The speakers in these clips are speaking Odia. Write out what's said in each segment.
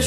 মুক্তি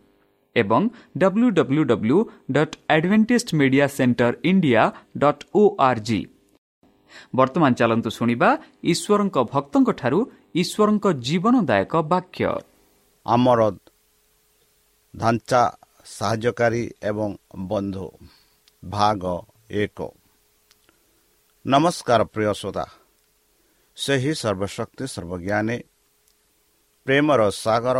ଏବଂ W W W dot Adventist Media Centre India dot O R G ବର୍ତ୍ତମାନ ଚାଲନ୍ତୁ ଶୁଣିବା ଈଶ୍ୱରଙ୍କ ଭକ୍ତଙ୍କଠାରୁ ଈଶ୍ୱରଙ୍କ ଜୀବନଦାୟକ ବାକ୍ୟ। ଆମର ଢାଞ୍ଚା ସାହାଯ୍ୟକାରୀ ଏବଂ ବନ୍ଧୁ ଭାଗ ଏକ। ନମସ୍କାର ପ୍ରିୟ ଶ୍ରୋତା ସେହି ସର୍ବଶକ୍ତି ସର୍ବଜ୍ଞାନୀ ପ୍ରେମର ସାଗର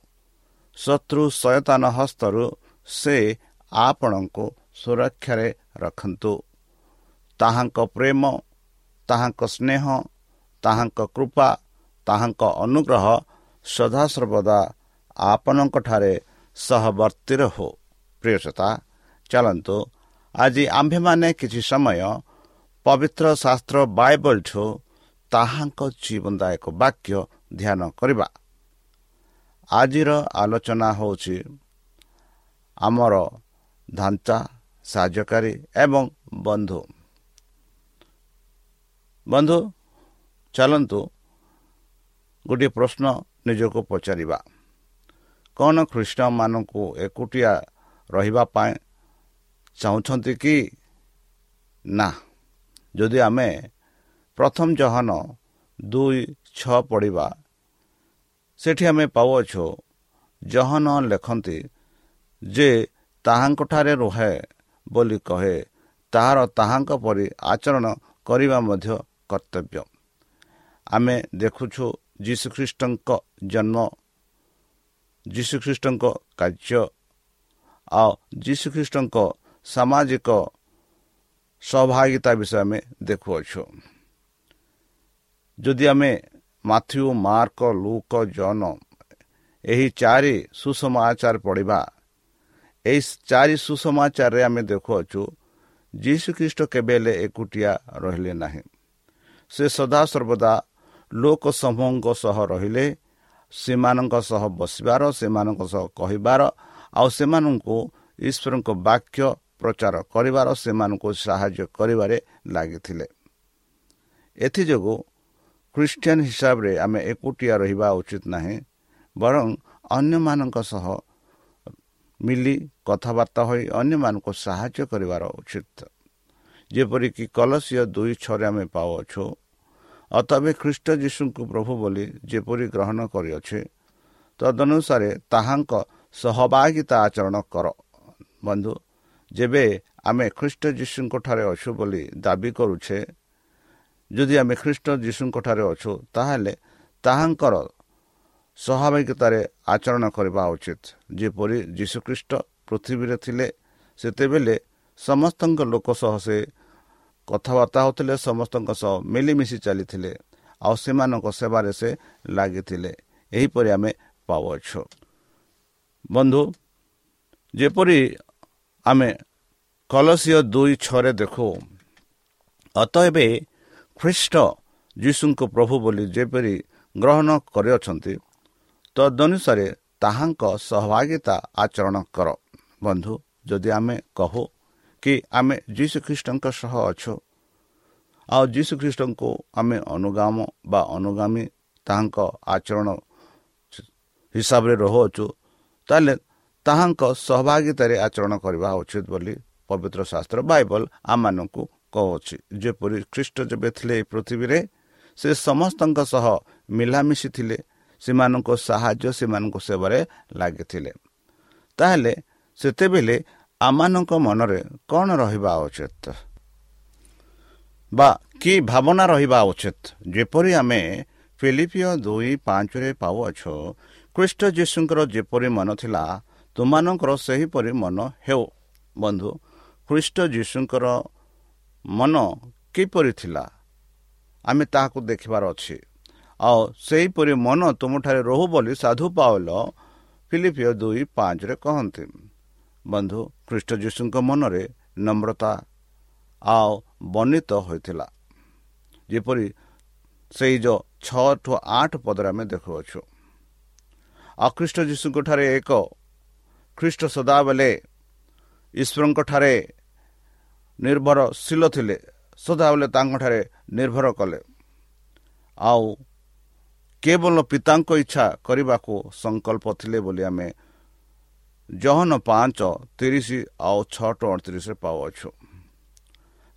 ଶତ୍ରୁ ସୟତାନ ହସ୍ତରୁ ସେ ଆପଣଙ୍କୁ ସୁରକ୍ଷାରେ ରଖନ୍ତୁ। ତାହାଙ୍କ ପ୍ରେମ ତାହାଙ୍କ ସ୍ନେହ ତାହାଙ୍କ କୃପା ତାହାଙ୍କ ଅନୁଗ୍ରହ ସଦାସର୍ବଦା ଆପଣଙ୍କଠାରେ ସହବର୍ତ୍ତୀ ରହୁ। ପ୍ରିୟସତା ଚାଲନ୍ତୁ। ଆଜି ଆମ୍ଭେମାନେ କିଛି ସମୟ ପବିତ୍ର ଶାସ୍ତ୍ର ବାଇବଲଠୁ ତାହାଙ୍କ ଜୀବନଦାୟକ ବାକ୍ୟ ଧ୍ୟାନ କରିବା। ଆଜିର ଆଲୋଚନା ହେଉଛି ଆମର ଢାଞ୍ଚା ସାହାଯ୍ୟକାରୀ ଏବଂ ବନ୍ଧୁ। ବନ୍ଧୁ ଚାଲନ୍ତୁ ଗୋଟିଏ ପ୍ରଶ୍ନ ନିଜକୁ ପଚାରିବା। କ'ଣ ଖ୍ରୀଷ୍ଟମାନଙ୍କୁ ଏକୁଟିଆ ରହିବା ପାଇଁ ଚାହୁଁଛନ୍ତି କି? ନା। ଯଦି ଆମେ ପ୍ରଥମ ଜହନ ଦୁଇ ଛଅ ପଢ଼ିବା ସେଠି ଆମେ ପାଉଅଛୁ। ଜହନ ଲେଖନ୍ତି ଯେ ତାହାଙ୍କଠାରେ ରୁହେ ବୋଲି କହେ ତାହାର ତାହାଙ୍କ ପରି ଆଚରଣ କରିବା ମଧ୍ୟ କର୍ତ୍ତବ୍ୟ। ଆମେ ଦେଖୁଛୁ ଯୀଶୁଖ୍ରୀଷ୍ଟଙ୍କ ଜନ୍ମ ଯୀଶୁଖ୍ରୀଷ୍ଟଙ୍କ କାର୍ଯ୍ୟ ଆଉ ଯୀଶୁଖ୍ରୀଷ୍ଟଙ୍କ ସାମାଜିକ ସୌଭାଗିତା ବିଷୟ ଆମେ ଦେଖୁଅଛୁ। ଯଦି ଆମେ ମାଥ୍ୟୁ ମାର୍କ ଲୁକ ଜନ ଏହି ଚାରି ସୁସମାଚାର ପଢ଼ିବା। ଏହି ଚାରି ସୁସମାଚାରରେ ଆମେ ଦେଖୁଅଛୁ ଯୀଶୁଖ୍ରୀଷ୍ଟ କେବେ ହେଲେ ଏକୁଟିଆ ରହିଲେ ନାହିଁ। ସେ ସଦାସର୍ବଦା ଲୋକ ସମୂହଙ୍କ ସହ ରହିଲେ ସେମାନଙ୍କ ସହ ବସିବାର ସେମାନଙ୍କ ସହ କହିବାର ଆଉ ସେମାନଙ୍କୁ ଈଶ୍ୱରଙ୍କ ବାକ୍ୟ ପ୍ରଚାର କରିବାର ସେମାନଙ୍କୁ ସାହାଯ୍ୟ କରିବାରେ ଲାଗିଥିଲେ। ଏଥିଯୋଗୁଁ ଖ୍ରୀଷ୍ଟିଆନ ହିସାବରେ ଆମେ ଏକୁଟିଆ ରହିବା ଉଚିତ ନାହିଁ ବରଂ ଅନ୍ୟମାନଙ୍କ ସହ ମିଲି କଥାବାର୍ତ୍ତା ହୋଇ ଅନ୍ୟମାନଙ୍କୁ ସାହାଯ୍ୟ କରିବାର ଉଚିତ। ଯେପରିକି କଲସିୟ ଦୁଇ ଛଅରେ ଆମେ ପାଉଅଛୁ ଅତବେ ଖ୍ରୀଷ୍ଟ ଯୀଶୁଙ୍କୁ ପ୍ରଭୁ ବୋଲି ଯେପରି ଗ୍ରହଣ କରିଅଛେ ତଦନୁସାରେ ତାହାଙ୍କ ସହଭାଗିତା ଆଚରଣ କର। ବନ୍ଧୁ ଯେବେ ଆମେ ଖ୍ରୀଷ୍ଟ ଯୀଶୁଙ୍କଠାରେ ଅଛୁ ବୋଲି ଦାବି କରୁଛେ ଯଦି ଆମେ ଖ୍ରୀଷ୍ଟ ଯୀଶୁଙ୍କଠାରେ ଅଛୁ ତାହେଲେ ତାହାଙ୍କର ସ୍ୱାଭାବିକତାରେ ଆଚରଣ କରିବା ଉଚିତ। ଯେପରି ଯୀଶୁଖ୍ରୀଷ୍ଟ ପୃଥିବୀରେ ଥିଲେ ସେତେବେଳେ ସମସ୍ତଙ୍କ ଲୋକ ସହ ସେ କଥାବାର୍ତ୍ତା ହେଉଥିଲେ ସମସ୍ତଙ୍କ ସହ ମିଳିମିଶି ଚାଲିଥିଲେ ଆଉ ସେମାନଙ୍କ ସେବାରେ ସେ ଲାଗିଥିଲେ। ଏହିପରି ଆମେ ପାଉଅଛୁ। ବନ୍ଧୁ ଯେପରି ଆମେ କଲସିୟ ଦୁଇ ଛଅରେ ଦେଖୁ ଅତ ଏବେ ଖ୍ରୀଷ୍ଟ ଯୀଶୁଙ୍କୁ ପ୍ରଭୁ ବୋଲି ଯେପରି ଗ୍ରହଣ କରିଅଛନ୍ତି ତଦନୁସାରେ ତାହାଙ୍କ ସହଭାଗିତା ଆଚରଣ କର। ବନ୍ଧୁ ଯଦି ଆମେ କହୁ କି ଆମେ ଯୀଶୁଖ୍ରୀଷ୍ଟଙ୍କ ସହ ଅଛୁ ଆଉ ଯୀଶୁଖ୍ରୀଷ୍ଟଙ୍କୁ ଆମେ ଅନୁଗାମ ବା ଅନୁଗାମୀ ତାହାଙ୍କ ଆଚରଣ ହିସାବରେ ରହୁଅଛୁ ତାହେଲେ ତାହାଙ୍କ ସହଭାଗିତାରେ ଆଚରଣ କରିବା ଉଚିତ ବୋଲି ପବିତ୍ର ଶାସ୍ତ୍ର ବାଇବଲ ଆମମାନଙ୍କୁ କହୁଅଛି ଯେପରି ଖ୍ରୀଷ୍ଟ ଯେବେ ଥିଲେ ଏ ପୃଥିବୀରେ ସେ ସମସ୍ତଙ୍କ ସହ ମିଳାମିଶି ଥିଲେ ସେମାନଙ୍କ ସାହାଯ୍ୟ ସେମାନଙ୍କ ସେବାରେ ଲାଗିଥିଲେ। ତାହେଲେ ସେତେବେଳେ ଆମମାନଙ୍କ ମନରେ କ'ଣ ରହିବା ଉଚିତ? ବା କି ଭାବନା ରହିବା ଉଚିତ? ଯେପରି ଆମେ ଫିଲିପିଓ ଦୁଇ ପାଞ୍ଚରେ ପାଉଅଛୁ ଖ୍ରୀଷ୍ଟ ଯୀଶୁଙ୍କର ଯେପରି ମନ ଥିଲା ତୁମମାନଙ୍କର ସେହିପରି ମନ ହେଉ। ବନ୍ଧୁ ଖ୍ରୀଷ୍ଟ ଯୀଶୁଙ୍କର ମନ କିପରି ଥିଲା? ଆମେ ତାହାକୁ ଦେଖିବାର ଅଛି। ଆଉ ସେହିପରି ମନ ତୁମଠାରେ ରହୁ ବୋଲି ସାଧୁ ପାଉଲ ଫିଲିପିଓ ଦୁଇ ପାଞ୍ଚରେ କହନ୍ତି। ବନ୍ଧୁ ଖ୍ରୀଷ୍ଟ ଯୀଶୁଙ୍କ ମନରେ ନମ୍ରତା ଆଉ ବର୍ଣ୍ଣିତ ହୋଇଥିଲା। ଯେପରି ସେଇ ଯେଉଁ ଛଅଠୁ ଆଠ ପଦରେ ଆମେ ଦେଖୁଅଛୁ। ଆଉ ଖ୍ରୀଷ୍ଟ ଯୀଶୁଙ୍କଠାରେ ଏକ ଖ୍ରୀଷ୍ଟ ସଦାବେଳେ ଈଶ୍ୱରଙ୍କଠାରେ ନିର୍ଭରଶୀଳ ଥିଲେ ସଦାବେଳେ ତାଙ୍କଠାରେ ନିର୍ଭର କଲେ। ଆଉ କେବଳ ପିତାଙ୍କ ଇଚ୍ଛା କରିବାକୁ ସଂକଳ୍ପ ଥିଲେ ବୋଲି ଆମେ ଜହନ ପାଞ୍ଚ ତିରିଶ ଆଉ ଛଅଟ ଅଣତିରିଶରେ ପାଉଅଛୁ।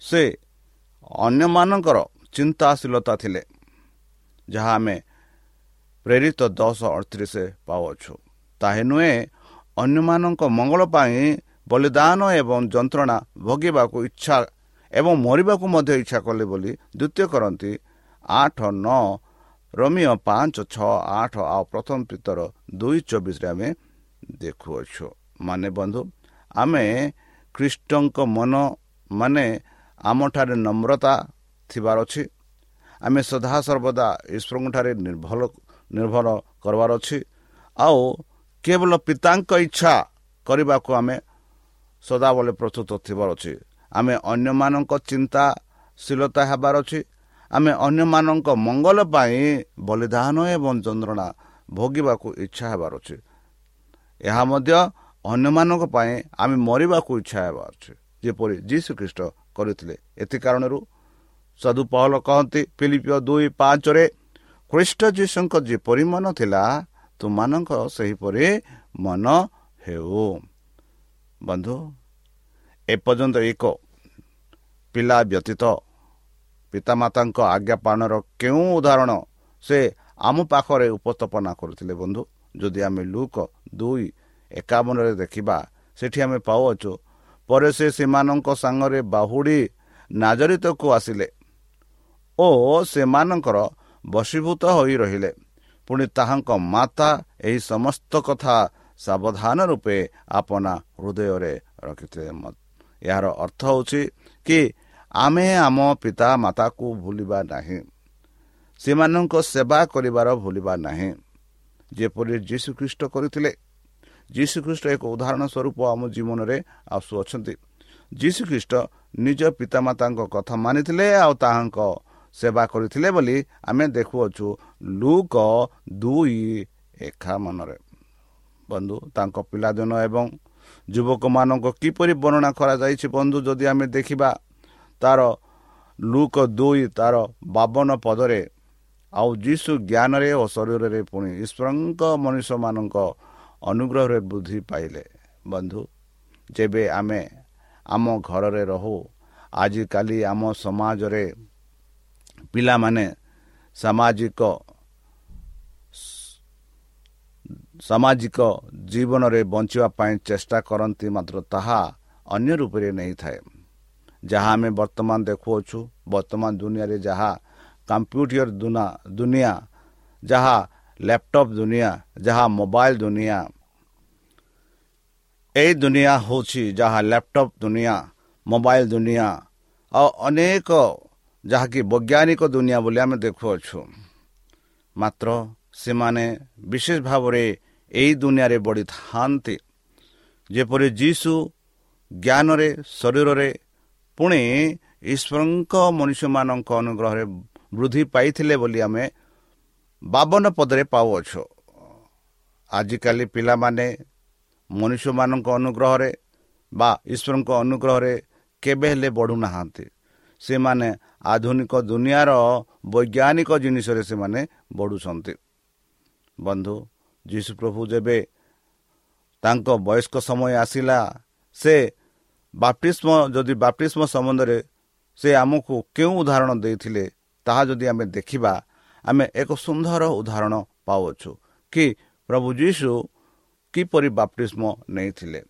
ସେ ଅନ୍ୟମାନଙ୍କର ଚିନ୍ତାଶୀଳତା ଥିଲେ ଯାହା ଆମେ ପ୍ରେରିତ ଦଶ ଅଠତିରିଶ ପାଉଅଛୁ। ତାହା ନୁହେଁ ଅନ୍ୟମାନଙ୍କ ମଙ୍ଗଳ ପାଇଁ ବଳିଦାନ ଏବଂ ଯନ୍ତ୍ରଣା ଭୋଗିବାକୁ ଇଚ୍ଛା ଏବଂ ମରିବାକୁ ମଧ୍ୟ ଇଚ୍ଛା କଲେ ବୋଲି ଦ୍ୱିତୀୟ କରନ୍ତି। ଆଠ ନଅ ରମିୟ ପାଞ୍ଚ ଛଅ ଆଠ ଆଉ ପ୍ରଥମ ପିତର ଦୁଇ ଚବିଶରେ ଆମେ ଦେଖୁଅଛୁ। ମାନେ ବନ୍ଧୁ ଆମେ ଖ୍ରୀଷ୍ଟଙ୍କ ମନ ମାନେ ଆମଠାରେ ନମ୍ରତା ଥିବାର ଅଛି। ଆମେ ସଦାସର୍ବଦା ଈଶ୍ୱରଙ୍କଠାରେ ନିର୍ଭର ନିର୍ଭର କରିବାର ଅଛି। ଆଉ କେବଳ ପିତାଙ୍କ ଇଚ୍ଛା କରିବାକୁ ଆମେ ସଦାବେଳେ ପ୍ରସ୍ତୁତ ଥିବାର ଅଛି। ଆମେ ଅନ୍ୟମାନଙ୍କ ଚିନ୍ତାଶୀଳତା ହେବାର ଅଛି। ଆମେ ଅନ୍ୟମାନଙ୍କ ମଙ୍ଗଳ ପାଇଁ ବଳିଦାନ ଏବଂ ଯନ୍ତ୍ରଣା ଭୋଗିବାକୁ ଇଚ୍ଛା ହେବାର ଅଛି। ଏହା ମଧ୍ୟ ଅନ୍ୟମାନଙ୍କ ପାଇଁ ଆମେ ମରିବାକୁ ଇଚ୍ଛା ହେବାର ଅଛି। ଯେପରି ଯୀଶୁ ଖ୍ରୀଷ୍ଟ କରିଥିଲେ। ଏଥି କାରଣରୁ ସଦୁ ପହଲ କହନ୍ତି ଫିଲିପିଓ ଦୁଇ ପାଞ୍ଚରେ ଖ୍ରୀଷ୍ଟ ଯୀଶୁଙ୍କ ଯେପରି ମନ ଥିଲା ତୁମମାନଙ୍କ ସେହିପରି ମନ ହେଉ। ବନ୍ଧୁ ଏପର୍ଯ୍ୟନ୍ତ ଏକ ପିଲା ବ୍ୟତୀତ ପିତାମାତାଙ୍କ ଆଜ୍ଞା ପାଳନର କେଉଁ ଉଦାହରଣ ସେ ଆମ ପାଖରେ ଉପସ୍ଥାପନା କରୁଥିଲେ ବନ୍ଧୁ ଯଦି ଆମେ ଲୁକ ଦୁଇ ଏକାବନରେ ଦେଖିବା ସେଠି ଆମେ ପାଉଅଛୁ ପରେ ସେ ସେମାନଙ୍କ ସାଙ୍ଗରେ ବାହୁଡ଼ି ନାଜରିତକୁ ଆସିଲେ ଓ ସେମାନଙ୍କର ବଶୀଭୂତ ହୋଇ ରହିଲେ ପୁଣି ତାହାଙ୍କ ମାତା ଏହି ସମସ୍ତ କଥା ସାବଧାନ ରୂପେ ଆପଣା ହୃଦୟରେ ରଖିଥିଲେ ଏହାର ଅର୍ଥ ହେଉଛି କି ଆମେ ଆମ ପିତା ମାତାକୁ ଭୁଲିବା ନାହିଁ। ସେମାନଙ୍କ ସେବା କରିବାର ଭୁଲିବା ନାହିଁ। ଯେପରି ଯୀଶୁଖ୍ରୀଷ୍ଟ କରିଥିଲେ ଯୀଶୁଖ୍ରୀଷ୍ଟ ଏକ ଉଦାହରଣ ସ୍ୱରୂପ ଆମ ଜୀବନରେ ଆସୁଅଛନ୍ତି ଯୀଶୁଖ୍ରୀଷ୍ଟ ନିଜ ପିତାମାତାଙ୍କ କଥା ମାନିଥିଲେ ଆଉ ତାହାଙ୍କ ସେବା କରିଥିଲେ ବୋଲି ଆମେ ଦେଖୁଅଛୁ ଲୁକ ଦୁଇ ଏକାବନରେ ବନ୍ଧୁ ତାଙ୍କ ପିଲାଦିନ ଏବଂ ଯୁବକମାନଙ୍କ କିପରି ବର୍ଣ୍ଣନା କରାଯାଇଛି ବନ୍ଧୁ ଯଦି ଆମେ ଦେଖିବା ତାର ଲୁକ ଦୁଇ ତାର ବାବନ ପଦରେ ଆଉ ଯୀଶୁ ଜ୍ଞାନରେ ଓ ଶରୀରରେ ପୁଣି ଈଶ୍ୱରଙ୍କ ମନୁଷ୍ୟମାନଙ୍କ ଅନୁଗ୍ରହରେ ବୃଦ୍ଧି ପାଇଲେ। ବନ୍ଧୁ ଯେବେ ଆମେ ଆମ ଘରରେ ରହୁ ଆଜିକାଲି ଆମ ସମାଜରେ ପିଲାମାନେ ସାମାଜିକ ସାମାଜିକ ଜୀବନରେ ବଞ୍ଚିବା ପାଇଁ ଚେଷ୍ଟା କରନ୍ତି ମାତ୍ର ତାହା ଅନ୍ୟ ରୂପରେ ନେଇଥାଏ। ଯାହା ଆମେ ବର୍ତ୍ତମାନ ଦେଖୁଅଛୁ ବର୍ତ୍ତମାନ ଦୁନିଆରେ ଯାହା କମ୍ପ୍ୟୁଟର ଦୁନା ଦୁନିଆ ଯାହା ଲ୍ୟାପଟପ୍ ଦୁନିଆ ଯାହା ମୋବାଇଲ ଦୁନିଆ ଏହି ଦୁନିଆ ହେଉଛି ଯାହା ଲ୍ୟାପଟପ୍ ଦୁନିଆ ମୋବାଇଲ ଦୁନିଆ ଆଉ ଅନେକ ଯାହାକି ବୈଜ୍ଞାନିକ ଦୁନିଆ ବୋଲି ଆମେ ଦେଖୁଅଛୁ। ମାତ୍ର ସେମାନେ ବିଶେଷ ଭାବରେ ଏହି ଦୁନିଆରେ ବଢ଼ିଥାନ୍ତି। ଯେପରି ଯୀଶୁ ଜ୍ଞାନରେ ଶରୀରରେ ପୁଣି ଈଶ୍ୱରଙ୍କ ମନୁଷ୍ୟମାନଙ୍କ ଅନୁଗ୍ରହରେ ବୃଦ୍ଧି ପାଇଥିଲେ ବୋଲି ଆମେ ବାବନ ପଦରେ ପାଉଅଛୁ। ଆଜିକାଲି ପିଲାମାନେ ମନୁଷ୍ୟମାନଙ୍କ ଅନୁଗ୍ରହରେ ବା ଈଶ୍ୱରଙ୍କ ଅନୁଗ୍ରହରେ କେବେ ହେଲେ ବଢ଼ୁନାହାନ୍ତି। ସେମାନେ ଆଧୁନିକ ଦୁନିଆର ବୈଜ୍ଞାନିକ ଜିନିଷରେ ସେମାନେ ବଢ଼ୁଛନ୍ତି। ବନ୍ଧୁ ଯୀଶୁ ପ୍ରଭୁ ଯେବେ ତାଙ୍କ ବୟସ୍କ ସମୟ ଆସିଲା ସେ ବାପ୍ଟିସ୍ମ ଯଦି ବାପ୍ଟିସ୍ମ ସମ୍ବନ୍ଧରେ ସେ ଆମକୁ କେଉଁ ଉଦାହରଣ ଦେଇଥିଲେ ତାହା ଯଦି ଆମେ ଦେଖିବା ଆମେ ଏକ ସୁନ୍ଦର ଉଦାହରଣ ପାଉଅଛୁ କି ପ୍ରଭୁ ଯୀଶୁ କିପରି ବାପ୍ଟିସ୍ମ ନେଇଥିଲେ।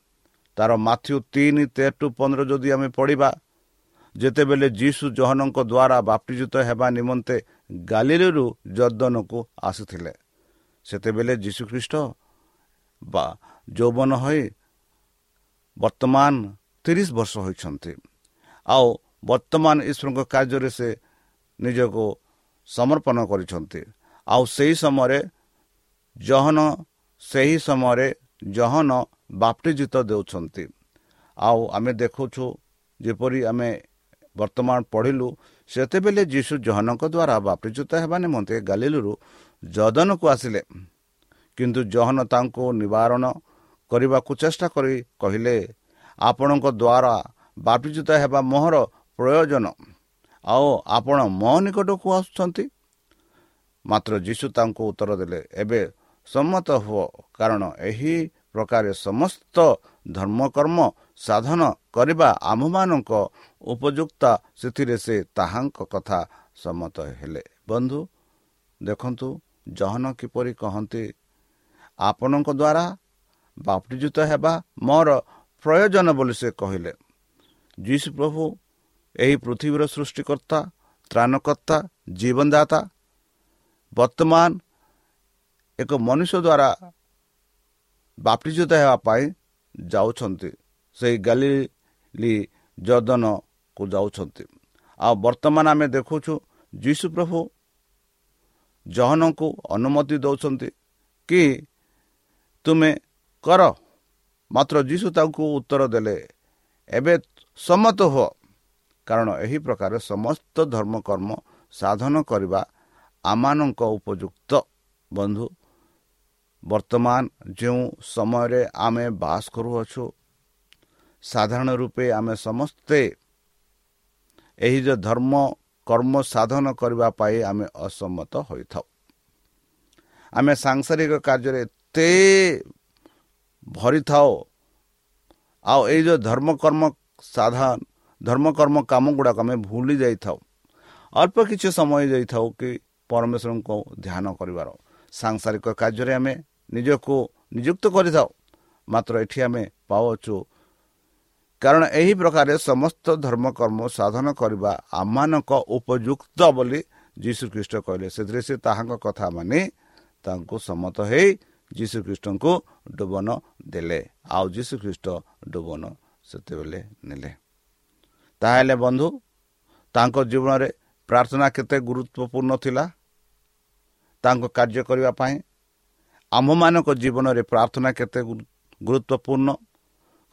ତାର ମାଥ୍ୟୁ ତିନି ତେର ଟୁ ପନ୍ଦର ଯଦି ଆମେ ପଢ଼ିବା ଯେତେବେଳେ ଯୀଶୁ ଜହନଙ୍କ ଦ୍ୱାରା ବାପ୍ତିଜିତ ହେବା ନିମନ୍ତେ ଗାଲିଲରୁ ଜର୍ଦ୍ଦନକୁ ଆସିଥିଲେ ସେତେବେଳେ ଯୀଶୁଖ୍ରୀଷ୍ଟ ବା ଯୌବନ ହୋଇ ବର୍ତ୍ତମାନ ତିରିଶ ବର୍ଷ ହୋଇଛନ୍ତି। ଆଉ ବର୍ତ୍ତମାନ ଈଶ୍ୱରଙ୍କ କାର୍ଯ୍ୟରେ ସେ ନିଜକୁ ସମର୍ପଣ କରିଛନ୍ତି। ଆଉ ସେହି ସମୟରେ ଜହନ ସେହି ସମୟରେ ଜହନ ବାପ୍ତିଜିତ ଦେଉଛନ୍ତି। ଆଉ ଆମେ ଦେଖୁଛୁ ଯେପରି ଆମେ ବର୍ତ୍ତମାନ ପଢ଼ିଲୁ ସେତେବେଳେ ଯୀଶୁ ଜହନଙ୍କ ଦ୍ୱାରା ବାପ୍ତିଜିତ ହେବା ନିମନ୍ତେ ଗାଲିଲରୁ ଜଦନକୁ ଆସିଲେ। କିନ୍ତୁ ଜହନ ତାଙ୍କୁ ନିବାରଣ କରିବାକୁ ଚେଷ୍ଟା କରି କହିଲେ ଆପଣଙ୍କ ଦ୍ୱାରା ବାପ୍ତିଜିତ ହେବା ମୋହର ପ୍ରୟୋଜନ। ଆଉ ଆପଣ ମୋ ନିକଟକୁ ଆସୁଛନ୍ତି? ମାତ୍ର ଯୀଶୁ ତାଙ୍କୁ ଉତ୍ତର ଦେଲେ ଏବେ ସମ୍ମତ ହୁଅ କାରଣ ଏହି ପ୍ରକାରେ ସମସ୍ତ ଧର୍ମକର୍ମ ସାଧନ କରିବା ଆମ୍ଭମାନଙ୍କ ଉପଯୁକ୍ତ। ସେଥିରେ ସେ ତାହାଙ୍କ କଥା ସମ୍ମତ ହେଲେ। ବନ୍ଧୁ ଦେଖନ୍ତୁ ଜହନ କିପରି କହନ୍ତି? ଆପଣଙ୍କ ଦ୍ୱାରା ବାପ୍ତିଜିତ ହେବା ମୋର ପ୍ରୟୋଜନ ବୋଲି ସେ କହିଲେ। ଯୀଶୁ ପ୍ରଭୁ ଏହି ପୃଥିବୀର ସୃଷ୍ଟିକର୍ତ୍ତା ତ୍ରାଣକର୍ତ୍ତା ଜୀବନଦାତା ବର୍ତ୍ତମାନ ଏକ ମନୁଷ୍ୟ ଦ୍ୱାରା ବାପ୍ତିଜିତ ହେବା ପାଇଁ ଯାଉଛନ୍ତି। ସେହି ଗାଲିଲି ଜର୍ଦ୍ଦନକୁ ଯାଉଛନ୍ତି। ଆଉ ବର୍ତ୍ତମାନ ଆମେ ଦେଖୁଛୁ ଯୀଶୁ ପ୍ରଭୁ ଜହନଙ୍କୁ ଅନୁମତି ଦେଉଛନ୍ତି କି ତୁମେ କର। ମାତ୍ର ଯୀଶୁ ତାଙ୍କୁ ଉତ୍ତର ଦେଲେ ଏବେ ସମ୍ମତ ହୁଅ। କାରଣ ଏହି ପ୍ରକାର ସମସ୍ତ ଧର୍ମକର୍ମ ସାଧନ କରିବା ଆମମାନଙ୍କ ଉପଯୁକ୍ତ। ବନ୍ଧୁ ବର୍ତ୍ତମାନ ଯେଉଁ ସମୟରେ ଆମେ ବାସ କରୁଅଛୁ ସାଧାରଣ ରୂପେ ଆମେ ସମସ୍ତେ ଏହି ଯେ ଧର୍ମ କର୍ମ ସାଧନ କରିବା ପାଇଁ ଆମେ ଅସମ୍ମତ ହୋଇଥାଉ। ଆମେ ସାଂସାରିକ କାର୍ଯ୍ୟରେ ଏତେ ଭରିଥାଉ। ଆଉ ଏଇ ଯେଉଁ ଧର୍ମକର୍ମ ସାଧାରଣ ଧର୍ମକର୍ମ କାମ ଗୁଡ଼ାକ ଆମେ ଭୁଲି ଯାଇଥାଉ। ଅଳ୍ପ କିଛି ସମୟ ଯାଇଥାଉ କି ପରମେଶ୍ୱରଙ୍କୁ ଧ୍ୟାନ କରିବାର। ସାଂସାରିକ କାର୍ଯ୍ୟରେ ଆମେ ନିଜକୁ ନିଯୁକ୍ତ କରିଥାଉ। ମାତ୍ର ଏଠି ଆମେ ପାଉଛୁ କାରଣ ଏହି ପ୍ରକାରେ ସମସ୍ତ ଧର୍ମକର୍ମ ସାଧନ କରିବା ଆମମାନଙ୍କ ଉପଯୁକ୍ତ ବୋଲି ଯୀଶୁଖ୍ରୀଷ୍ଟ କହିଲେ। ସେଥିରେ ସେ ତାହାଙ୍କ କଥା ମାନି ତାଙ୍କୁ ସମ୍ମତ ହେଇ ଯୀଶୁଖ୍ରୀଷ୍ଟଙ୍କୁ ଡୁବନ ଦେଲେ। ଆଉ ଯୀଶୁଖ୍ରୀଷ୍ଟ ଡୁବନ ସେତେବେଳେ ନେଲେ। ତାହେଲେ ବନ୍ଧୁ ତାଙ୍କ ଜୀବନରେ ପ୍ରାର୍ଥନା କେତେ ଗୁରୁତ୍ୱପୂର୍ଣ୍ଣ ଥିଲା? ତାଙ୍କ କାର୍ଯ୍ୟ କରିବା ପାଇଁ ଆମ୍ଭମାନଙ୍କ ଜୀବନରେ ପ୍ରାର୍ଥନା କେତେ ଗୁରୁତ୍ୱପୂର୍ଣ୍ଣ?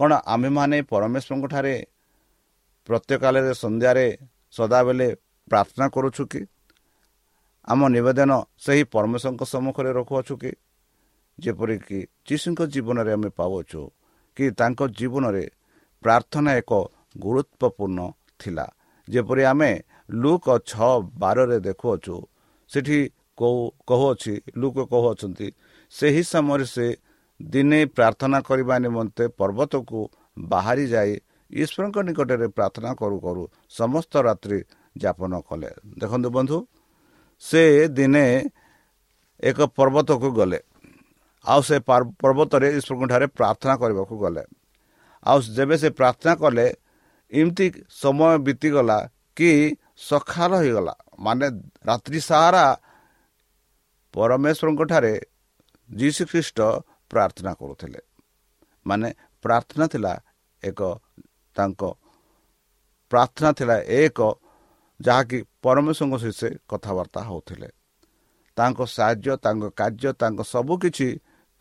କ'ଣ ଆମେମାନେ ପରମେଶ୍ୱରଙ୍କ ଠାରେ ପ୍ରତ୍ୟେକାଳରେ ସନ୍ଧ୍ୟାରେ ସଦାବେଳେ ପ୍ରାର୍ଥନା କରୁଛୁ କି? ଆମ ନିବେଦନ ସେହି ପରମେଶ୍ୱରଙ୍କ ସମ୍ମୁଖରେ ରଖୁଅଛୁ କି? ଯେପରିକି ଯୀଶୁଙ୍କ ଜୀବନରେ ଆମେ ପାଉଛୁ କି ତାଙ୍କ ଜୀବନରେ ପ୍ରାର୍ଥନା ଏକ ଗୁରୁତ୍ୱପୂର୍ଣ୍ଣ ଥିଲା। ଯେପରି ଆମେ ଲୁକ ଛଅ ବାରରେ ଦେଖୁଅଛୁ ସେଠି କହୁ କହୁଅଛି ଲୁକ କହୁଅଛନ୍ତି ସେହି ସମୟରେ ସେ ଦିନେ ପ୍ରାର୍ଥନା କରିବା ନିମନ୍ତେ ପର୍ବତକୁ ବାହାରି ଯାଇ ଈଶ୍ୱରଙ୍କ ନିକଟରେ ପ୍ରାର୍ଥନା କରୁ କରୁ ସମସ୍ତ ରାତ୍ରି ଯାପନ କଲେ। ଦେଖନ୍ତୁ ବନ୍ଧୁ ସେ ଦିନେ ଏକ ପର୍ବତକୁ ଗଲେ। ଆଉ ସେ ପର୍ବତରେ ଈଶ୍ୱରଙ୍କ ଠାରେ ପ୍ରାର୍ଥନା କରିବାକୁ ଗଲେ। ଆଉ ଯେବେ ସେ ପ୍ରାର୍ଥନା କଲେ ଏମିତି ସମୟ ବିତିଗଲା କି ସକାଳ ହୋଇଗଲା। ମାନେ ରାତ୍ରି ସାରା ପରମେଶ୍ୱରଙ୍କ ଠାରେ ଯୀଶୁ ଖ୍ରୀଷ୍ଟ ପ୍ରାର୍ଥନା କରୁଥିଲେ। ମାନେ ପ୍ରାର୍ଥନା ଥିଲା ଏକ ତାଙ୍କ ପ୍ରାର୍ଥନା ଥିଲା ଏକ ଯାହାକି ପରମେଶ୍ୱରଙ୍କ ସହିତ ସେ କଥାବାର୍ତ୍ତା ହେଉଥିଲେ। ତାଙ୍କ ସାହାଯ୍ୟ ତାଙ୍କ କାର୍ଯ୍ୟ ତାଙ୍କ ସବୁକିଛି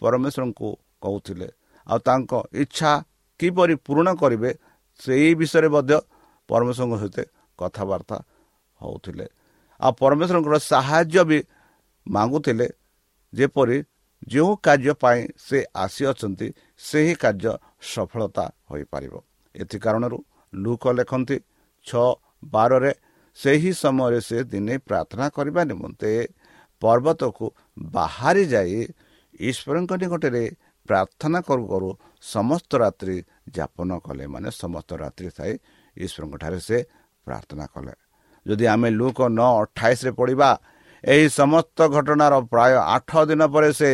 ପରମେଶ୍ୱରଙ୍କୁ କହୁଥିଲେ। ଆଉ ତାଙ୍କ ଇଚ୍ଛା କିପରି ପୂରଣ କରିବେ ସେଇ ବିଷୟରେ ମଧ୍ୟ ପରମେଶ୍ୱରଙ୍କ ସହିତ କଥାବାର୍ତ୍ତା ହେଉଥିଲେ। ଆଉ ପରମେଶ୍ୱରଙ୍କର ସାହାଯ୍ୟ ବି ମାଗୁଥିଲେ ଯେପରି ଯେଉଁ କାର୍ଯ୍ୟ ପାଇଁ ସେ ଆସିଅଛନ୍ତି ସେହି କାର୍ଯ୍ୟ ସଫଳତା ହୋଇପାରିବ। ଏଥି କାରଣରୁ ଲୁକ ଲେଖନ୍ତି ଛଅ ବାରରେ ସେହି ସମୟରେ ସେ ଦିନେ ପ୍ରାର୍ଥନା କରିବା ନିମନ୍ତେ ପର୍ବତକୁ ବାହାରି ଯାଇ ଈଶ୍ୱରଙ୍କ ନିକଟରେ ପ୍ରାର୍ଥନା କରୁ କରୁ ସମସ୍ତ ରାତ୍ରି ଯାପନ କଲେ। ମାନେ ସମସ୍ତ ରାତ୍ରି ଥାଇ ଈଶ୍ୱରଙ୍କ ଠାରେ ସେ ପ୍ରାର୍ଥନା କଲେ। ଯଦି ଆମେ ଲୁକ ନଅ ଅଠାଇଶରେ ପଢ଼ିବା ଏହି ସମସ୍ତ ଘଟଣାର ପ୍ରାୟ ଆଠ ଦିନ ପରେ ସେ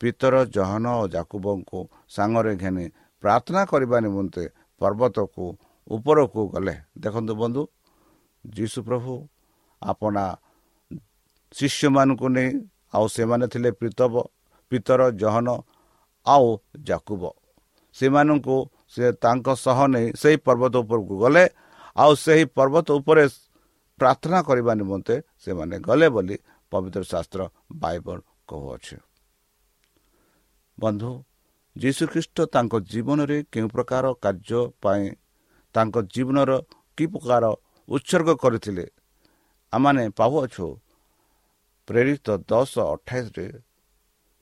ପିତର ଜହନ ଓ ଜାକୁବଙ୍କୁ ସାଙ୍ଗରେ ଘେନି ପ୍ରାର୍ଥନା କରିବା ନିମନ୍ତେ ପର୍ବତକୁ ଉପରକୁ ଗଲେ। ଦେଖନ୍ତୁ ବନ୍ଧୁ ଯୀଶୁ ପ୍ରଭୁ ଆପଣା ଶିଷ୍ୟମାନଙ୍କୁ ନେଇ ଆଉ ସେମାନେ ଥିଲେ ପ୍ରୀତବ ପିତର ଜହନ ଆଉ ଜାକୁବ। ସେମାନଙ୍କୁ ସେ ତାଙ୍କ ସହ ନେଇ ସେହି ପର୍ବତ ଉପରକୁ ଗଲେ। ଆଉ ସେହି ପର୍ବତ ଉପରେ ପ୍ରାର୍ଥନା କରିବା ନିମନ୍ତେ ସେମାନେ ଗଲେ ବୋଲି ପବିତ୍ର ଶାସ୍ତ୍ର ବାଇବଲ କହୁଅଛି। ବନ୍ଧୁ ଯୀଶୁଖ୍ରୀଷ୍ଟ ତାଙ୍କ ଜୀବନରେ କେଉଁ ପ୍ରକାର କାର୍ଯ୍ୟ ପାଇଁ ତାଙ୍କ ଜୀବନର କି ପ୍ରକାର ଉତ୍ସର୍ଗ କରିଥିଲେ ଆମମାନେ ପାଉଅଛୁ। ପ୍ରେରିତ ଦଶ ଅଠାଇଶରେ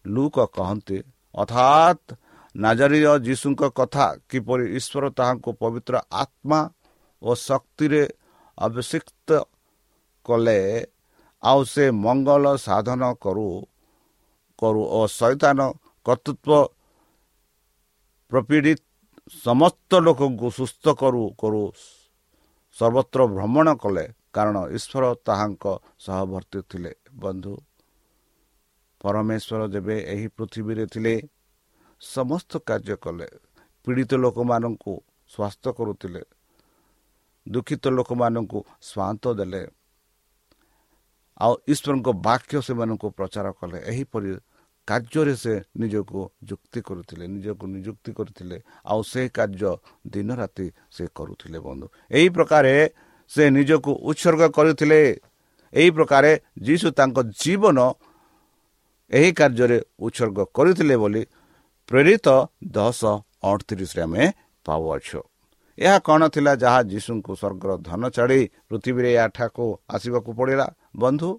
ଲୁକ କହନ୍ତି ଅର୍ଥାତ୍ ନାଜରୀୟ ଯୀଶୁଙ୍କ କଥା କିପରି ଈଶ୍ୱର ତାହାଙ୍କୁ ପବିତ୍ର ଆତ୍ମା ଓ ଶକ୍ତିରେ ଅଭିଷିକ୍ତ କଲେ ଆଉ ସେ ମଙ୍ଗଳ ସାଧନ କରୁ କରୁ ଓ ସୈତାନ କର୍ତ୍ତୃତ୍ୱ ପ୍ରପୀଡ଼ିତ ସମସ୍ତ ଲୋକଙ୍କୁ ସୁସ୍ଥ କରୁ କରୁ ସର୍ବତ୍ର ଭ୍ରମଣ କଲେ। କାରଣ ଈଶ୍ୱର ତାହାଙ୍କ ସହବର୍ତ୍ତୀ ଥିଲେ। ବନ୍ଧୁ ପରମେଶ୍ୱର ଯେବେ ଏହି ପୃଥିବୀରେ ଥିଲେ ସମସ୍ତ କାର୍ଯ୍ୟ କଲେ। ପୀଡ଼ିତ ଲୋକମାନଙ୍କୁ ସ୍ୱାସ୍ଥ୍ୟ କରୁଥିଲେ। ଦୁଃଖିତ ଲୋକମାନଙ୍କୁ ସ୍ୱାନ୍ତ ଦେଲେ। ଆଉ ଈଶ୍ୱରଙ୍କ ବାକ୍ୟ ସେମାନଙ୍କୁ ପ୍ରଚାର କଲେ। ଏହିପରି କାର୍ଯ୍ୟରେ ସେ ନିଜକୁ ଯୁକ୍ତି କରୁଥିଲେ ନିଜକୁ ନିଯୁକ୍ତି କରିଥିଲେ। ଆଉ ସେ କାର୍ଯ୍ୟ ଦିନ ରାତି ସେ କରୁଥିଲେ ବନ୍ଧୁ। ଏହି ପ୍ରକାରେ ସେ ନିଜକୁ ଉତ୍ସର୍ଗ କରିଥିଲେ। ଏହି ପ୍ରକାରେ ଯୀଶୁ ତାଙ୍କ ଜୀବନ ଏହି କାର୍ଯ୍ୟରେ ଉତ୍ସର୍ଗ କରିଥିଲେ ବୋଲି ପ୍ରେରିତ ଦଶ ଅଠତିରିଶରେ ଆମେ ପାଉଅଛୁ। ଏହା କ'ଣ ଥିଲା ଯାହା ଯୀଶୁଙ୍କୁ ସ୍ୱର୍ଗର ଧନ ଛାଡ଼ି ପୃଥିବୀରେ ଏହାଠାକୁ ଆସିବାକୁ ପଡ଼ିଲା? ବନ୍ଧୁ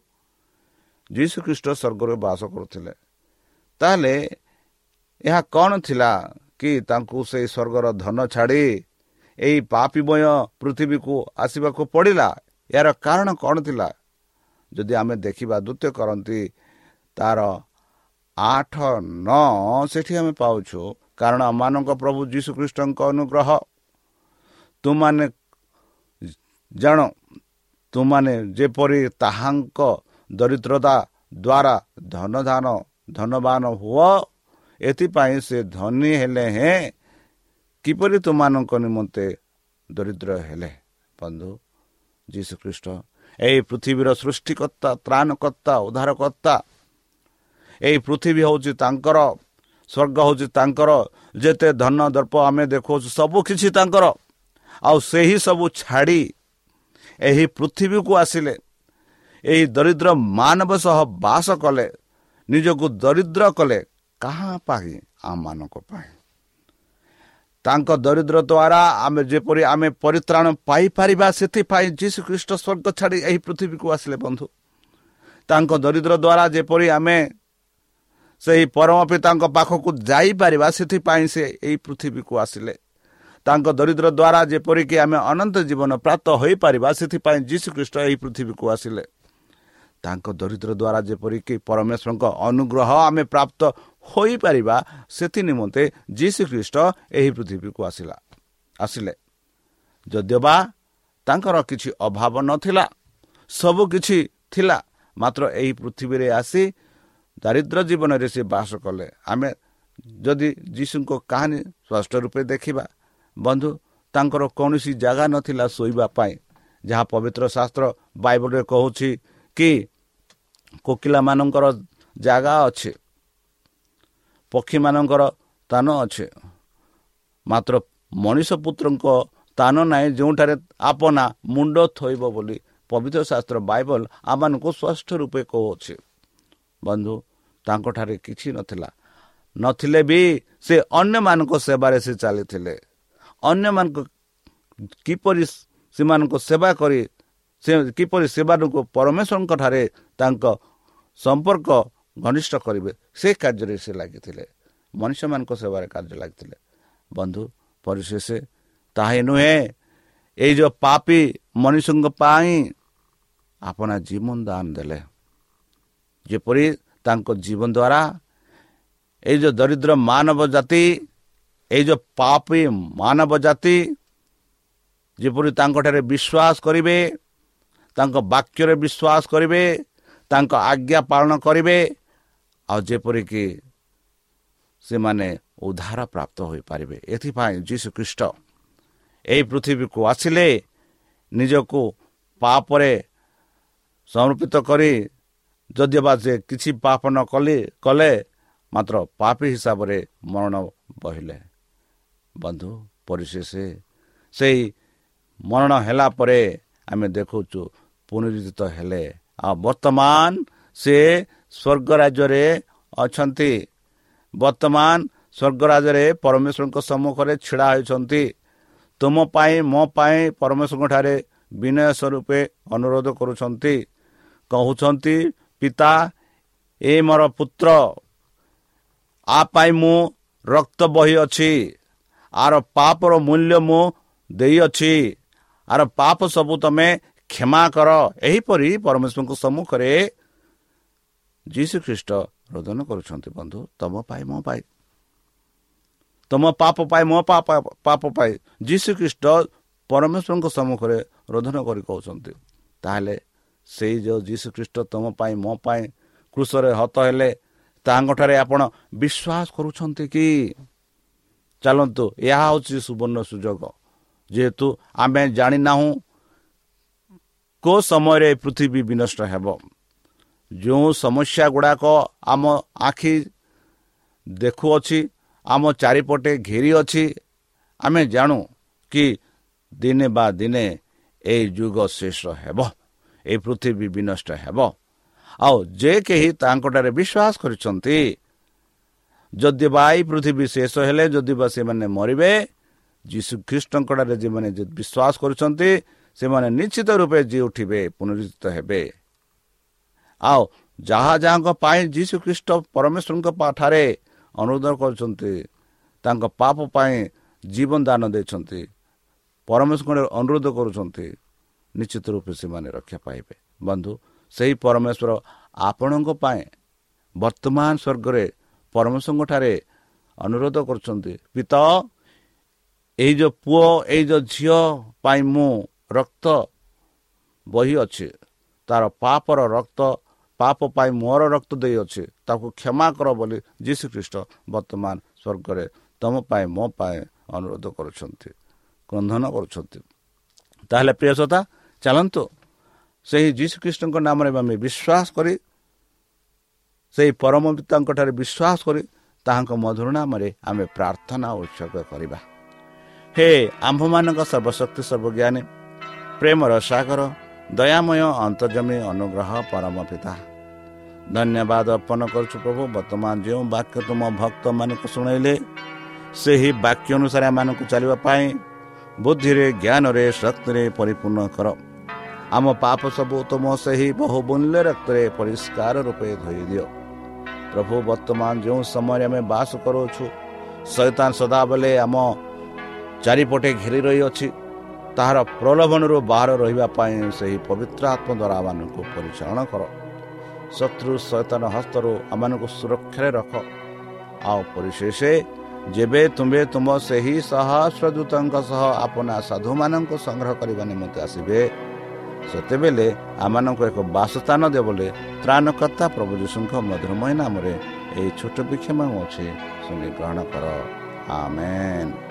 ଯୀଶୁ ଖ୍ରୀଷ୍ଟ ସ୍ୱର୍ଗରେ ବାସ କରୁଥିଲେ। ତାହେଲେ ଏହା କ'ଣ ଥିଲା କି ତାଙ୍କୁ ସେଇ ସ୍ୱର୍ଗର ଧନ ଛାଡ଼ି ଏହି ପାପିମୟ ପୃଥିବୀକୁ ଆସିବାକୁ ପଡ଼ିଲା? ଏହାର କାରଣ କ'ଣ ଥିଲା? ଯଦି ଆମେ ଦେଖିବା ଦ୍ୱିତୀୟ କରନ୍ତି ତାର ଆଠ ନଅ ସେଠି ଆମେ ପାଉଛୁ କାରଣ ଆମମାନଙ୍କ ପ୍ରଭୁ ଯୀଶୁଖ୍ରୀଷ୍ଟଙ୍କ ଅନୁଗ୍ରହ ତୁମାନେ ଜାଣ ତୁମାନେ ଯେପରି ତାହାଙ୍କ ଦରିଦ୍ରତା ଦ୍ୱାରା ଧନଧାନ ଧନବାନ ହୁଅ ଏଥିପାଇଁ ସେ ଧନୀ ହେଲେ ହେଁ କିପରି ତୁମାନଙ୍କ ନିମନ୍ତେ ଦରିଦ୍ର ହେଲେ? ବନ୍ଧୁ ଯୀଶୁଖ୍ରୀଷ୍ଟ ଏହି ପୃଥିବୀର ସୃଷ୍ଟିକର୍ତ୍ତା ତ୍ରାଣକର୍ତ୍ତା ଉଦ୍ଧାରକର୍ତ୍ତା ଏହି ପୃଥିବୀ ହେଉଛି ତାଙ୍କର ସ୍ୱର୍ଗ ହେଉଛି ତାଙ୍କର ଯେତେ ଧନ ଦର୍ପ ଆମେ ଦେଖାଉଛୁ ସବୁ କିଛି ତାଙ୍କର। ଆଉ ସେହି ସବୁ ଛାଡ଼ି ଏହି ପୃଥିବୀକୁ ଆସିଲେ ଏହି ଦରିଦ୍ର ମାନବ ସହ ବାସ କଲେ ନିଜକୁ ଦରିଦ୍ର କଲେ କାହା ପାଇଁ? ଆମମାନଙ୍କ ପାଇଁ। ତାଙ୍କ ଦରିଦ୍ର ଦ୍ୱାରା ଆମେ ଯେପରି ଆମେ ପରିତ୍ରାଣ ପାଇପାରିବା ସେଥିପାଇଁ ଯୀଶୁ ଖ୍ରୀଷ୍ଟ ସ୍ୱର୍ଗ ଛାଡ଼ି ଏହି ପୃଥିବୀକୁ ଆସିଲେ ବନ୍ଧୁ। ତାଙ୍କ ଦରିଦ୍ର ଦ୍ୱାରା ଯେପରି ଆମେ ସେହି ପରମ ପିତାଙ୍କ ପାଖକୁ ଯାଇପାରିବା ସେଥିପାଇଁ ସେ ଏହି ପୃଥିବୀକୁ ଆସିଲେ। ତାଙ୍କ ଦରିଦ୍ର ଦ୍ୱାରା ଯେପରିକି ଆମେ ଅନନ୍ତ ଜୀବନ ପ୍ରାପ୍ତ ହୋଇପାରିବା ସେଥିପାଇଁ ଯୀଶୁ ଖ୍ରୀଷ୍ଟ ଏହି ପୃଥିବୀକୁ ଆସିଲେ। ତାଙ୍କ ଦରିଦ୍ର ଦ୍ୱାରା ଯେପରିକି ପରମେଶ୍ୱରଙ୍କ ଅନୁଗ୍ରହ ଆମେ ପ୍ରାପ୍ତ ହୋଇପାରିବା ସେଥି ନିମନ୍ତେ ଯୀଶୁ ଖ୍ରୀଷ୍ଟ ଏହି ପୃଥିବୀକୁ ଆସିଲା ଆସିଲେ। ଯଦିଓବା ତାଙ୍କର କିଛି ଅଭାବ ନଥିଲା ସବୁ କିଛି ଥିଲା ମାତ୍ର ଏହି ପୃଥିବୀରେ ଆସି ଦାରିଦ୍ର୍ୟ ଜୀବନରେ ସେ ବାସ କଲେ। ଆମେ ଯଦି ଯୀଶୁଙ୍କ କାହାଣୀ ସ୍ପଷ୍ଟ ରୂପେ ଦେଖିବା ବନ୍ଧୁ ତାଙ୍କର କୌଣସି ଜାଗା ନଥିଲା ଶୋଇବା ପାଇଁ ଯାହା ପବିତ୍ର ଶାସ୍ତ୍ର ବାଇବଲରେ କହୁଛି କି କୋକିଲାମାନଙ୍କର ଜାଗା ଅଛି ପକ୍ଷୀମାନଙ୍କର ସ୍ଥାନ ଅଛି। ମାତ୍ର ମଣିଷ ପୁତ୍ରଙ୍କ ସ୍ଥାନ ନାହିଁ ଯେଉଁଠାରେ ଆପନା ମୁଣ୍ଡ ଥୋଇବ ବୋଲି ପବିତ୍ର ଶାସ୍ତ୍ର ବାଇବଲ ଆମମାନଙ୍କୁ ସ୍ପଷ୍ଟ ରୂପେ କହୁଅଛି ବନ୍ଧୁ ତାଙ୍କଠାରେ କିଛି ନଥିଲା। ନଥିଲେ ବି ସେ ଅନ୍ୟମାନଙ୍କ ସେବାରେ ସେ ଚାଲିଥିଲେ। ଅନ୍ୟମାନଙ୍କ କିପରି ସେମାନଙ୍କ ସେବା କରି ସେ କିପରି ସେମାନଙ୍କୁ ପରମେଶ୍ୱରଙ୍କ ଠାରେ ତାଙ୍କ ସମ୍ପର୍କ ଘନିଷ୍ଠ କରିବେ ସେ କାର୍ଯ୍ୟରେ ସେ ଲାଗିଥିଲେ। ମଣିଷମାନଙ୍କ ସେବାରେ କାର୍ଯ୍ୟ ଲାଗିଥିଲେ। ବନ୍ଧୁ ପରିଶେଷ ତାହା ନୁହେଁ ଏଇ ଯେଉଁ ପାପି ମଣିଷଙ୍କ ପାଇଁ ଆପଣ ଜୀବନ ଦାନ ଦେଲେ। ଯେପରି ତାଙ୍କ ଜୀବନ ଦ୍ୱାରା ଏଇ ଯେଉଁ ଦରିଦ୍ର ମାନବ ଜାତି ଏଇ ଯେଉଁ ପାପି ମାନବ ଜାତି ଯେପରି ତାଙ୍କଠାରେ ବିଶ୍ୱାସ କରିବେ ତାଙ୍କ ବାକ୍ୟରେ ବିଶ୍ୱାସ କରିବେ ତାଙ୍କ ଆଜ୍ଞା ପାଳନ କରିବେ ଆଉ ଯେପରିକି ସେମାନେ ଉଦ୍ଧାର ପ୍ରାପ୍ତ ହୋଇପାରିବେ ଏଥିପାଇଁ ଯୀଶୁ ଖ୍ରୀଷ୍ଟ ଏହି ପୃଥିବୀକୁ ଆସିଲେ ନିଜକୁ ପାପରେ ସମର୍ପିତ କରି ଯଦିବା ସେ କିଛି ପାପ ନ କଲେ କଲେ ମାତ୍ର ପାପୀ ହିସାବରେ ମରଣ ବହିଲେ ବନ୍ଧୁ ପରିଶେଷ ସେହି ମରଣ ହେଲା ପରେ ଆମେ ଦେଖୁଛୁ ପୁନରୁଦ୍ଧିତ ହେଲେ। ଆଉ ବର୍ତ୍ତମାନ ସେ ସ୍ୱର୍ଗ ରାଜ୍ୟରେ ଅଛନ୍ତି। ବର୍ତ୍ତମାନ ସ୍ୱର୍ଗ ରାଜ୍ୟରେ ପରମେଶ୍ୱରଙ୍କ ସମ୍ମୁଖରେ ଛିଡ଼ା ହୋଇଛନ୍ତି। ତୁମ ପାଇଁ ମୋ ପାଇଁ ପରମେଶ୍ୱରଙ୍କ ଠାରେ ବିନୟ ସ୍ୱରୂପେ ଅନୁରୋଧ କରୁଛନ୍ତି। କହୁଛନ୍ତି ପିତା ଏ ମୋର ପୁତ୍ର ଆ ପାଇଁ ମୁଁ ରକ୍ତ ବହି ଅଛି। ଆର ପାପର ମୂଲ୍ୟ ମୁଁ ଦେଇଅଛି। ଆର ପାପ ସବୁ ତମେ କ୍ଷମା କର। ଏହିପରି ପରମେଶ୍ୱରଙ୍କ ସମ୍ମୁଖରେ ଯୀଶୁ ଖ୍ରୀଷ୍ଟ ରୋଦନ କରୁଛନ୍ତି ବନ୍ଧୁ। ତମ ପାଇଁ ମୋ ପାଇଁ। ତମ ପାପ ପାଇଁ ମୋ ପାପ ପାପ ପାଇଁ ଯୀଶୁ ଖ୍ରୀଷ୍ଟ ପରମେଶ୍ୱରଙ୍କ ସମ୍ମୁଖରେ ରୋଦନ କରି କହୁଛନ୍ତି। ତାହେଲେ ସେଇ ଯେଉଁ ଯୀଶୁ ଖ୍ରୀଷ୍ଟ ତମ ପାଇଁ ମୋ ପାଇଁ କୃଷରେ ହତ ହେଲେ ତାଙ୍କଠାରେ ଆପଣ ବିଶ୍ୱାସ କରୁଛନ୍ତି କି? ଚାଲନ୍ତୁ ଏହା ହେଉଛି ସୁବର୍ଣ୍ଣ ସୁଯୋଗ। ଯେହେତୁ ଆମେ ଜାଣିନାହୁଁ କେଉଁ ସମୟରେ ପୃଥିବୀ ବିନଷ୍ଟ ହେବ। ଯେଉଁ ସମସ୍ୟା ଗୁଡ଼ାକ ଆମ ଆଖି ଦେଖୁଅଛି ଆମ ଚାରିପଟେ ଘେରି ଅଛି ଆମେ ଜାଣୁ କି ଦିନେ ବା ଦିନେ ଏଇ ଯୁଗ ଶେଷ ହେବ ଏହି ପୃଥିବୀ ବିନଷ୍ଟ ହେବ। ଆଉ ଯେ କେହି ତାଙ୍କଠାରେ ବିଶ୍ୱାସ କରିଛନ୍ତି ଯଦି ବା ଏଇ ପୃଥିବୀ ଶେଷ ହେଲେ ଯଦି ବା ସେମାନେ ମରିବେ ଯୀଶୁ ଖ୍ରୀଷ୍ଟଙ୍କଠାରେ ଯେଉଁମାନେ ବିଶ୍ୱାସ କରୁଛନ୍ତି ସେମାନେ ନିଶ୍ଚିତ ରୂପେ ଯିଏ ଉଠିବେ ପୁନରୁଦ୍ଧିତ ହେବେ। ଆଉ ଯାହା ଯାହାଙ୍କ ପାଇଁ ଯୀଶୁ ଖ୍ରୀଷ୍ଟ ପରମେଶ୍ୱରଙ୍କ ଠାରେ ଅନୁରୋଧ କରୁଛନ୍ତି ତାଙ୍କ ପାପ ପାଇଁ ଜୀବନ ଦାନ ଦେଇଛନ୍ତି ପରମେଶ୍ୱର ଅନୁରୋଧ କରୁଛନ୍ତି ନିଶ୍ଚିତ ରୂପେ ସେମାନେ ରକ୍ଷା ପାଇବେ। ବନ୍ଧୁ ସେହି ପରମେଶ୍ୱର ଆପଣଙ୍କ ପାଇଁ ବର୍ତ୍ତମାନ ସ୍ୱର୍ଗରେ ପରମେଶ୍ୱରଙ୍କଠାରେ ଅନୁରୋଧ କରୁଛନ୍ତି ପିତ ଏଇ ଯେଉଁ ପୁଅ ଏଇ ଯେଉଁ ଝିଅ ପାଇଁ ମୁଁ ରକ୍ତ ବହି ଅଛି ତାର ପାପର ରକ୍ତ ପାପ ପାଇଁ ମୋର ରକ୍ତ ଦେଇଅଛି ତାକୁ କ୍ଷମା କର ବୋଲି ଯୀଶୁ ଖ୍ରୀଷ୍ଟ ବର୍ତ୍ତମାନ ସ୍ୱର୍ଗରେ ତୁମ ପାଇଁ ମୋ ପାଇଁ ଅନୁରୋଧ କରୁଛନ୍ତି କ୍ରନ୍ଧନ କରୁଛନ୍ତି। ତାହେଲେ ପ୍ରିୟସତା ଚାଲନ୍ତୁ ସେହି ଯୀଶୁ ଖ୍ରୀଷ୍ଟଙ୍କ ନାମରେ ଆମେ ବିଶ୍ୱାସ କରି ସେହି ପରମ ପିତାଙ୍କଠାରେ ବିଶ୍ୱାସ କରି ତାହାଙ୍କ ମଧୁର ନାମରେ ଆମେ ପ୍ରାର୍ଥନା ଉତ୍ସର୍ଗ କରିବା। ହେ ଆମ୍ଭମାନଙ୍କ ସର୍ବଶକ୍ତି ସର୍ବଜ୍ଞାନୀ ପ୍ରେମର ସାଗର ଦୟାମୟ ଅନ୍ତର୍ଜମୀ ଅନୁଗ୍ରହ ପରମ ପିତା ଧନ୍ୟବାଦ ଅର୍ପଣ କରୁଛୁ ପ୍ରଭୁ ବର୍ତ୍ତମାନ ଯେଉଁ ବାକ୍ୟ ତୁମ ଭକ୍ତମାନଙ୍କୁ ଶୁଣାଇଲେ ସେହି ବାକ୍ୟ ଅନୁସାରେ ଏମାନଙ୍କୁ ଚାଲିବା ପାଇଁ ବୁଦ୍ଧିରେ ଜ୍ଞାନରେ ଶକ୍ତିରେ ପରିପୂର୍ଣ୍ଣ କର। ଆମ ପାପ ସବୁ ତୁମ ସେହି ବହୁ ମୂଲ୍ୟ ରକ୍ତରେ ପରିଷ୍କାର ରୂପେ ଧୋଇ ଦିଅ। ପ୍ରଭୁ ବର୍ତ୍ତମାନ ଯେଉଁ ସମୟରେ ଆମେ ବାସ କରୁଅଛୁ ଶୈତାନ ସଦାବେଳେ ଆମ ଚାରିପଟେ ଘେରି ରହିଅଛି ତାହାର ପ୍ରଲୋଭନରୁ ବାହାର ରହିବା ପାଇଁ ସେହି ପବିତ୍ର ଆତ୍ମ ଦ୍ୱାରା ଆମମାନଙ୍କୁ ପରିଚାଳନା କର ଶତ୍ରୁ ଶୈତାନ ହସ୍ତରୁ ଆମମାନଙ୍କୁ ସୁରକ୍ଷାରେ ରଖ ଆଉ ପରିଶେଷ ଯେବେ ତୁମେ ତୁମ ସେହି ସହସ୍ରଦୂତଙ୍କ ସହ ଆପଣା ସାଧୁମାନଙ୍କୁ ସଂଗ୍ରହ କରିବା ନିମନ୍ତେ ଆସିବେ ସେତେବେଳେ ଆମମାନଙ୍କୁ ଏକ ବାସସ୍ଥାନ ଦେବ ବୋଲି ତ୍ରାଣକର୍ତ୍ତା ପ୍ରଭୁ ଯୀଶୁଙ୍କ ମଧୁରମୟ ନାମରେ ଏହି ଛୋଟ ବିକ୍ଷମ ଅଛି ଶୁଣି ଗ୍ରହଣ କର। ଆମେନ୍।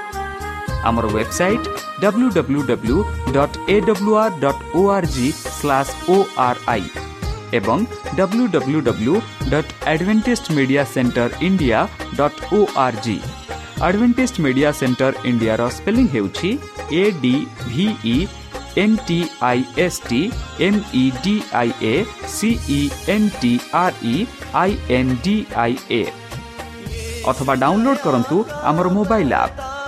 ଆମର website W W W dot A W R O R G slash O R I ଏବଂ W W W dot Adventist Media Centre India dot O R G Adventist Media Centre ଇଣ୍ଡିଆର ସ୍ପେଲିଂ ହେଉଛି A D V E N T I S T M E D I A C E N T R E I N D I A ଅଥବା ଡାଉନଲୋଡ୍ କରନ୍ତୁ ଆମର ମୋବାଇଲ୍ ଆପ୍